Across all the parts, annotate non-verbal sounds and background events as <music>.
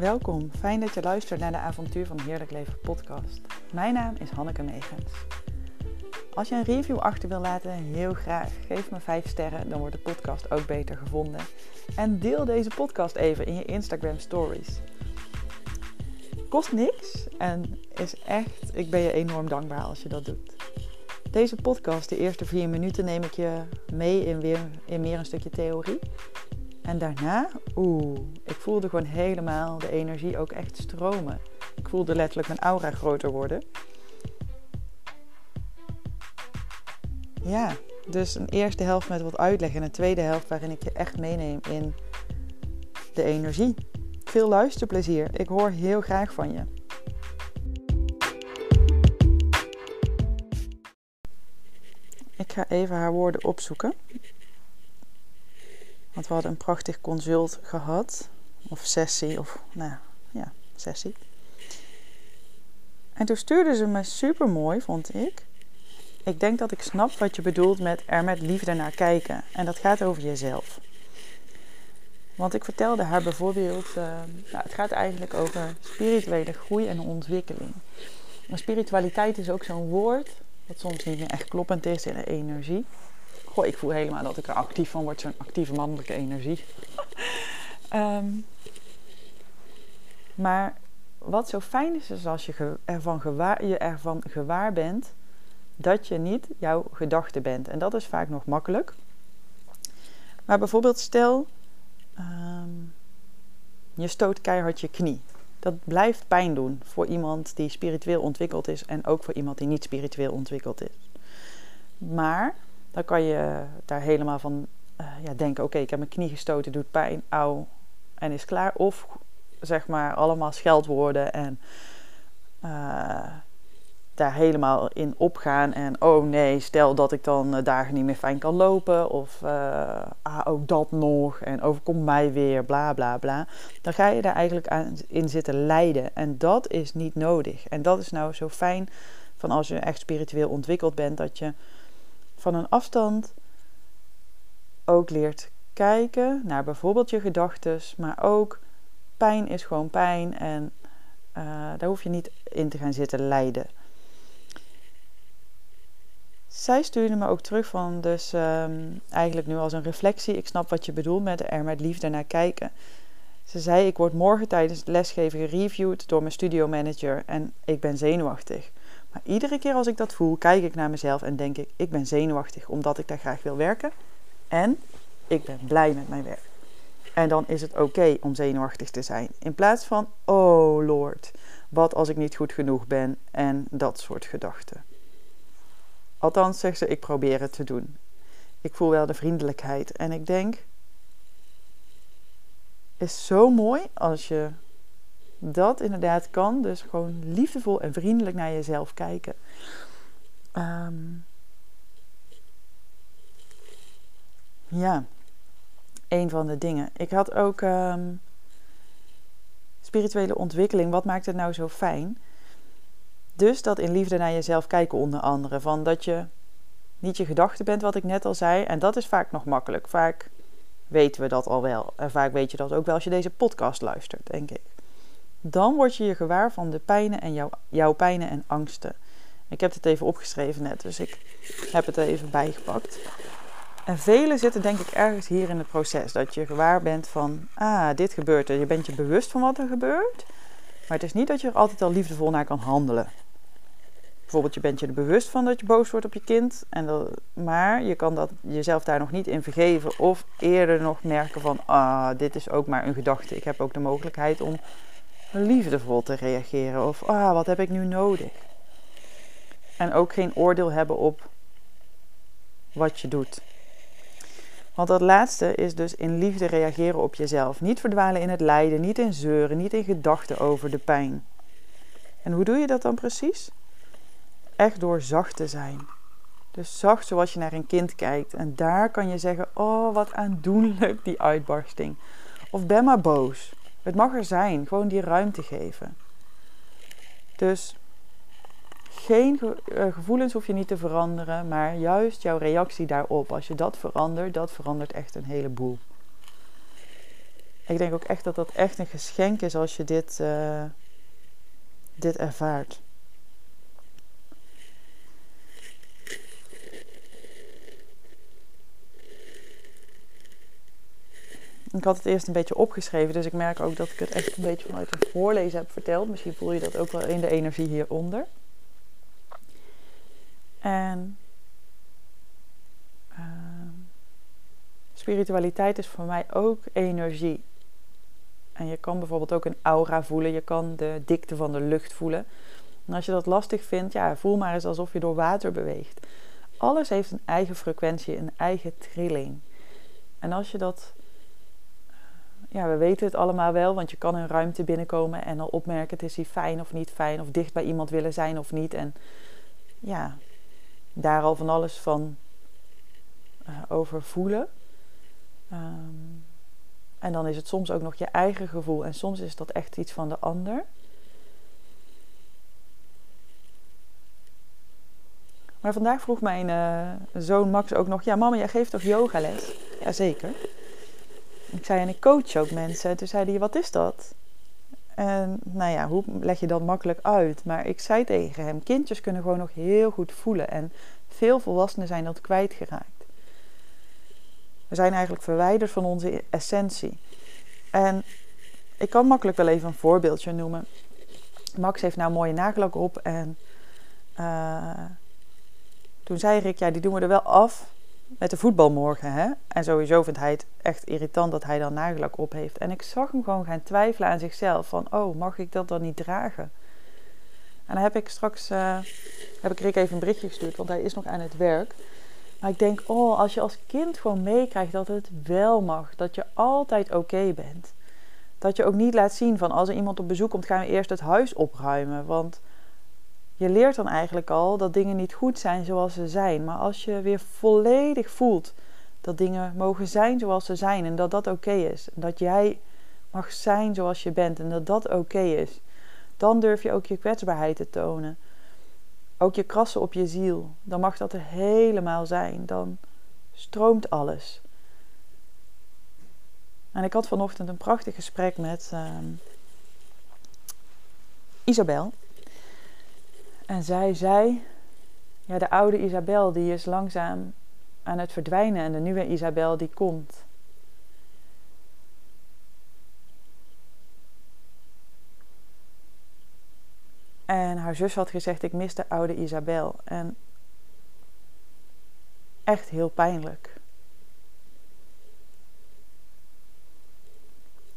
Welkom, fijn dat je luistert naar de Avontuur van Heerlijk Leven podcast. Mijn naam is Hanneke Megens. Als je een review achter wil laten, heel graag. Geef me 5 sterren, dan wordt de podcast ook beter gevonden. En deel deze podcast even in je Instagram stories. Kost niks en is echt, ik ben je enorm dankbaar als je dat doet. Deze podcast, de eerste vier minuten, neem ik je mee in, weer, in meer een stukje theorie. En daarna, oeh, ik voelde gewoon helemaal de energie ook echt stromen. Ik voelde letterlijk mijn aura groter worden. Ja, dus een eerste helft met wat uitleg en een tweede helft waarin ik je echt meeneem in de energie. Veel luisterplezier. Ik hoor heel graag van je. Ik ga even haar woorden opzoeken. Want we hadden een prachtig consult gehad. Of sessie, of nou ja, sessie. En toen stuurde ze me super mooi, vond ik. Ik denk dat ik snap wat je bedoelt met er met liefde naar kijken. En dat gaat over jezelf. Want ik vertelde haar bijvoorbeeld, uh, nou, het gaat eigenlijk over spirituele groei en ontwikkeling. Maar spiritualiteit is ook zo'n woord wat soms niet meer echt kloppend is in de energie. Goh, ik voel helemaal dat ik er actief van word, zo'n actieve mannelijke energie. <laughs> Ehm, maar wat zo fijn is, is als je ervan gewaar, je ervan gewaar bent dat je niet jouw gedachte bent. En dat is vaak nog makkelijk. Maar bijvoorbeeld stel, ehm, je stoot keihard je knie. Dat blijft pijn doen voor iemand die spiritueel ontwikkeld is en ook voor iemand die niet spiritueel ontwikkeld is. Maar dan kan je daar helemaal van uh, ja, denken: oké, ik heb mijn knie gestoten, doet pijn, auw, en is klaar. Of zeg maar allemaal scheldwoorden en uh, daar helemaal in opgaan. En oh nee, stel dat ik dan uh, dagen niet meer fijn kan lopen. Of ah, ook dat nog. En overkomt mij weer, bla bla bla. Dan ga je daar eigenlijk aan in zitten lijden. En dat is niet nodig. En dat is nou zo fijn van als je echt spiritueel ontwikkeld bent, dat je van een afstand ook leert kijken naar bijvoorbeeld je gedachten, maar ook pijn is gewoon pijn en uh, daar hoef je niet in te gaan zitten lijden. Zij stuurde me ook terug van, dus um, eigenlijk nu als een reflectie. Ik snap wat je bedoelt met er met liefde naar kijken. Ze zei: Ik word morgen tijdens het lesgeven gereviewd door mijn studiomanager en ik ben zenuwachtig. Maar iedere keer als ik dat voel, kijk ik naar mezelf en denk ik: ik ben zenuwachtig omdat ik daar graag wil werken. En ik ben blij met mijn werk. En dan is het oké om zenuwachtig te zijn. In plaats van: oh Lord, wat als ik niet goed genoeg ben en dat soort gedachten. Althans, zegt ze: ik probeer het te doen. Ik voel wel de vriendelijkheid. En ik denk: is zo mooi als je dat inderdaad kan. Dus gewoon liefdevol en vriendelijk naar jezelf kijken. Um, ja, een van de dingen. Ik had ook um, spirituele ontwikkeling. Wat maakt het nou zo fijn? Dus dat in liefde naar jezelf kijken onder andere. Van dat je niet je gedachten bent, wat ik net al zei. En dat is vaak nog makkelijk. Vaak weten we dat al wel. En vaak weet je dat ook wel als je deze podcast luistert, denk ik dan word je je gewaar van de pijnen en jouw, jouw pijnen en angsten. Ik heb het even opgeschreven net, dus ik heb het er even bijgepakt. En velen zitten denk ik ergens hier in het proces. Dat je gewaar bent van, ah, dit gebeurt er. Je bent je bewust van wat er gebeurt. Maar het is niet dat je er altijd al liefdevol naar kan handelen. Bijvoorbeeld, je bent je er bewust van dat je boos wordt op je kind. En maar je kan dat jezelf daar nog niet in vergeven. Of eerder nog merken van, ah, dit is ook maar een gedachte. Ik heb ook de mogelijkheid om liefdevol te reageren. Of, ah, wat heb ik nu nodig? En ook geen oordeel hebben op wat je doet. Want dat laatste is dus in liefde reageren op jezelf. Niet verdwalen in het lijden, niet in zeuren, niet in gedachten over de pijn. En hoe doe je dat dan precies? Echt door zacht te zijn. Dus zacht zoals je naar een kind kijkt. En daar kan je zeggen: Oh, wat aandoenlijk die uitbarsting. Of ben maar boos. Het mag er zijn, gewoon die ruimte geven. Dus geen eh, gevoelens hoef je niet te veranderen, maar juist jouw reactie daarop. Als je dat verandert, dat verandert echt een heleboel. ik denk ook echt dat dat echt een geschenk is als je dit, uh, dit ervaart. Ik had het eerst een beetje opgeschreven, dus ik merk ook dat ik het echt een beetje vanuit een voorlezen heb verteld. Misschien voel je dat ook wel in de energie hieronder. En uh, spiritualiteit is voor mij ook energie. En je kan bijvoorbeeld ook een aura voelen, je kan de dikte van de lucht voelen. En als je dat lastig vindt, ja, voel maar eens alsof je door water beweegt. Alles heeft een eigen frequentie, een eigen trilling. En als je dat ja, we weten het allemaal wel, want je kan een ruimte binnenkomen en al opmerken: het is hier fijn of niet fijn, of dicht bij iemand willen zijn of niet. En ja, daar al van alles van uh, over voelen. Ehm, en dan is het soms ook nog je eigen gevoel en soms is dat echt iets van de ander. Maar vandaag vroeg mijn uh, zoon Max ook nog: Ja, mama, jij geeft toch yogales? Jazeker. Ik zei, en ik coach ook mensen. Toen zei hij, wat is dat? En nou ja, hoe leg je dat makkelijk uit? Maar ik zei tegen hem, kindjes kunnen gewoon nog heel goed voelen. En veel volwassenen zijn dat kwijtgeraakt. We zijn eigenlijk verwijderd van onze essentie. En ik kan makkelijk wel even een voorbeeldje noemen. Max heeft nou mooie nagellak op en uh, toen zei Rick, ja die doen we er wel af met de voetbal morgen. Hè? En sowieso vindt hij het echt irritant dat hij dan nagellak op heeft. En ik zag hem gewoon gaan twijfelen aan zichzelf. Van, oh, mag ik dat dan niet dragen? En dan heb ik straks, uh, heb ik Rick even een berichtje gestuurd, want hij is nog aan het werk. Maar ik denk, oh, als je als kind gewoon meekrijgt dat het wel mag. Dat je altijd oké bent. Dat je ook niet laat zien van, als er iemand op bezoek komt, gaan we eerst het huis opruimen. Want je leert dan eigenlijk al dat dingen niet goed zijn zoals ze zijn. Maar als je weer volledig voelt dat dingen mogen zijn zoals ze zijn en dat dat oké is. Dat jij mag zijn zoals je bent en dat dat oké is. Dan durf je ook je kwetsbaarheid te tonen. Ook je krassen op je ziel. Dan mag dat er helemaal zijn. Dan stroomt alles. En ik had vanochtend een prachtig gesprek met uh, Isabel. En zij zei, ja, de oude Isabel die is langzaam aan het verdwijnen en de nieuwe Isabel die komt. En haar zus had gezegd: Ik mis de oude Isabel. En echt heel pijnlijk.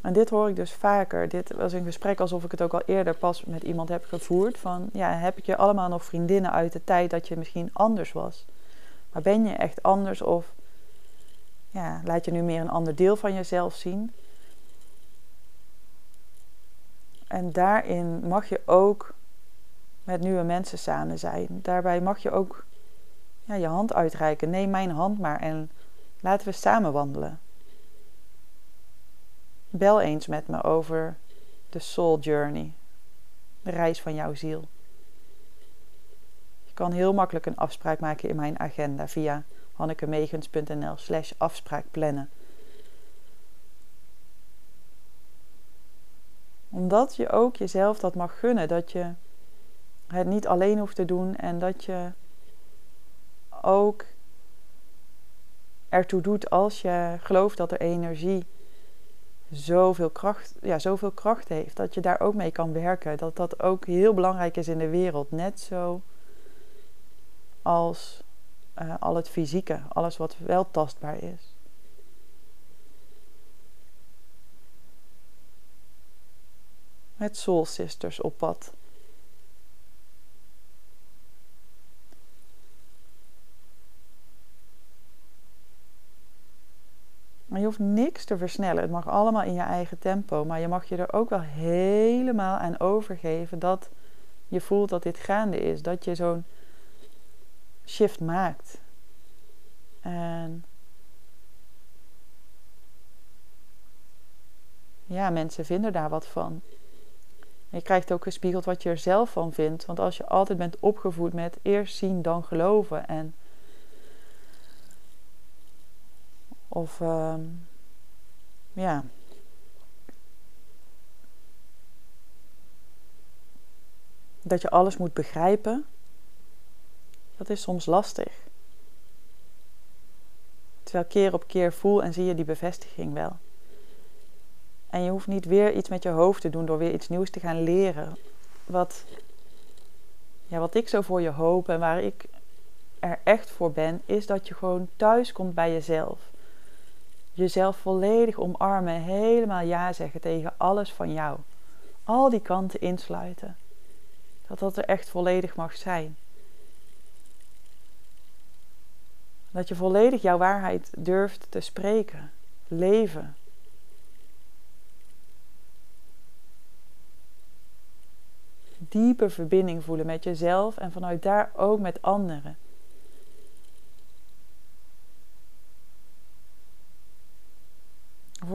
En dit hoor ik dus vaker. Dit was een gesprek alsof ik het ook al eerder pas met iemand heb gevoerd. Van ja, heb ik je allemaal nog vriendinnen uit de tijd dat je misschien anders was? Maar ben je echt anders of ja, laat je nu meer een ander deel van jezelf zien? En daarin mag je ook met nieuwe mensen samen zijn. Daarbij mag je ook ja, je hand uitreiken. Neem mijn hand maar en laten we samen wandelen. Bel eens met me over de Soul Journey, de reis van jouw ziel. Je kan heel makkelijk een afspraak maken in mijn agenda via hannekemegens.nl slash afspraak plannen. Omdat je ook jezelf dat mag gunnen, dat je het niet alleen hoeft te doen en dat je ook ertoe doet als je gelooft dat er energie zoveel kracht, ja, zoveel kracht heeft. Dat je daar ook mee kan werken. Dat dat ook heel belangrijk is in de wereld. Net zo als uh, al het fysieke, alles wat wel tastbaar is. Met Soul Sisters op pad. Je hoeft niks te versnellen. Het mag allemaal in je eigen tempo. Maar je mag je er ook wel helemaal aan overgeven dat je voelt dat dit gaande is. Dat je zo'n shift maakt. En ja, mensen vinden daar wat van. Je krijgt ook gespiegeld wat je er zelf van vindt. Want als je altijd bent opgevoed met eerst zien, dan geloven. En Of ehm, ja. Dat je alles moet begrijpen, dat is soms lastig. Terwijl keer op keer voel en zie je die bevestiging wel. En je hoeft niet weer iets met je hoofd te doen door weer iets nieuws te gaan leren. Wat, ja, wat ik zo voor je hoop en waar ik er echt voor ben, is dat je gewoon thuis komt bij jezelf. Jezelf volledig omarmen, helemaal ja zeggen tegen alles van jou. Al die kanten insluiten. Dat dat er echt volledig mag zijn. Dat je volledig jouw waarheid durft te spreken, leven. Diepe verbinding voelen met jezelf en vanuit daar ook met anderen.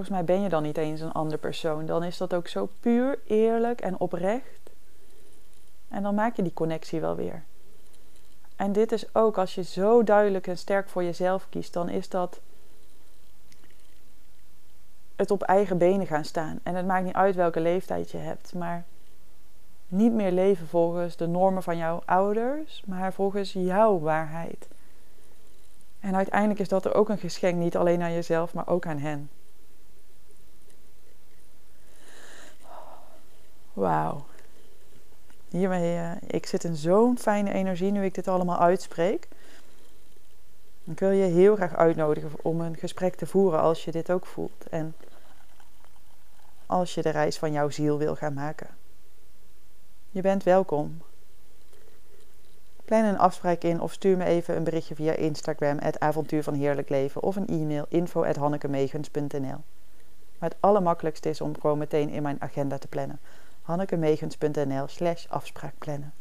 Volgens mij ben je dan niet eens een ander persoon. Dan is dat ook zo puur, eerlijk en oprecht. En dan maak je die connectie wel weer. En dit is ook, als je zo duidelijk en sterk voor jezelf kiest, dan is dat het op eigen benen gaan staan. En het maakt niet uit welke leeftijd je hebt, maar niet meer leven volgens de normen van jouw ouders, maar volgens jouw waarheid. En uiteindelijk is dat er ook een geschenk, niet alleen aan jezelf, maar ook aan hen. Wauw. Hiermee, uh, ik zit in zo'n fijne energie nu ik dit allemaal uitspreek. Ik wil je heel graag uitnodigen om een gesprek te voeren als je dit ook voelt. En als je de reis van jouw ziel wil gaan maken. Je bent welkom. Plan een afspraak in of stuur me even een berichtje via Instagram, het avontuur van heerlijk leven, of een e-mail info at. Maar het allermakkelijkste is om gewoon meteen in mijn agenda te plannen hannekemegens.nl slash afspraak plannen.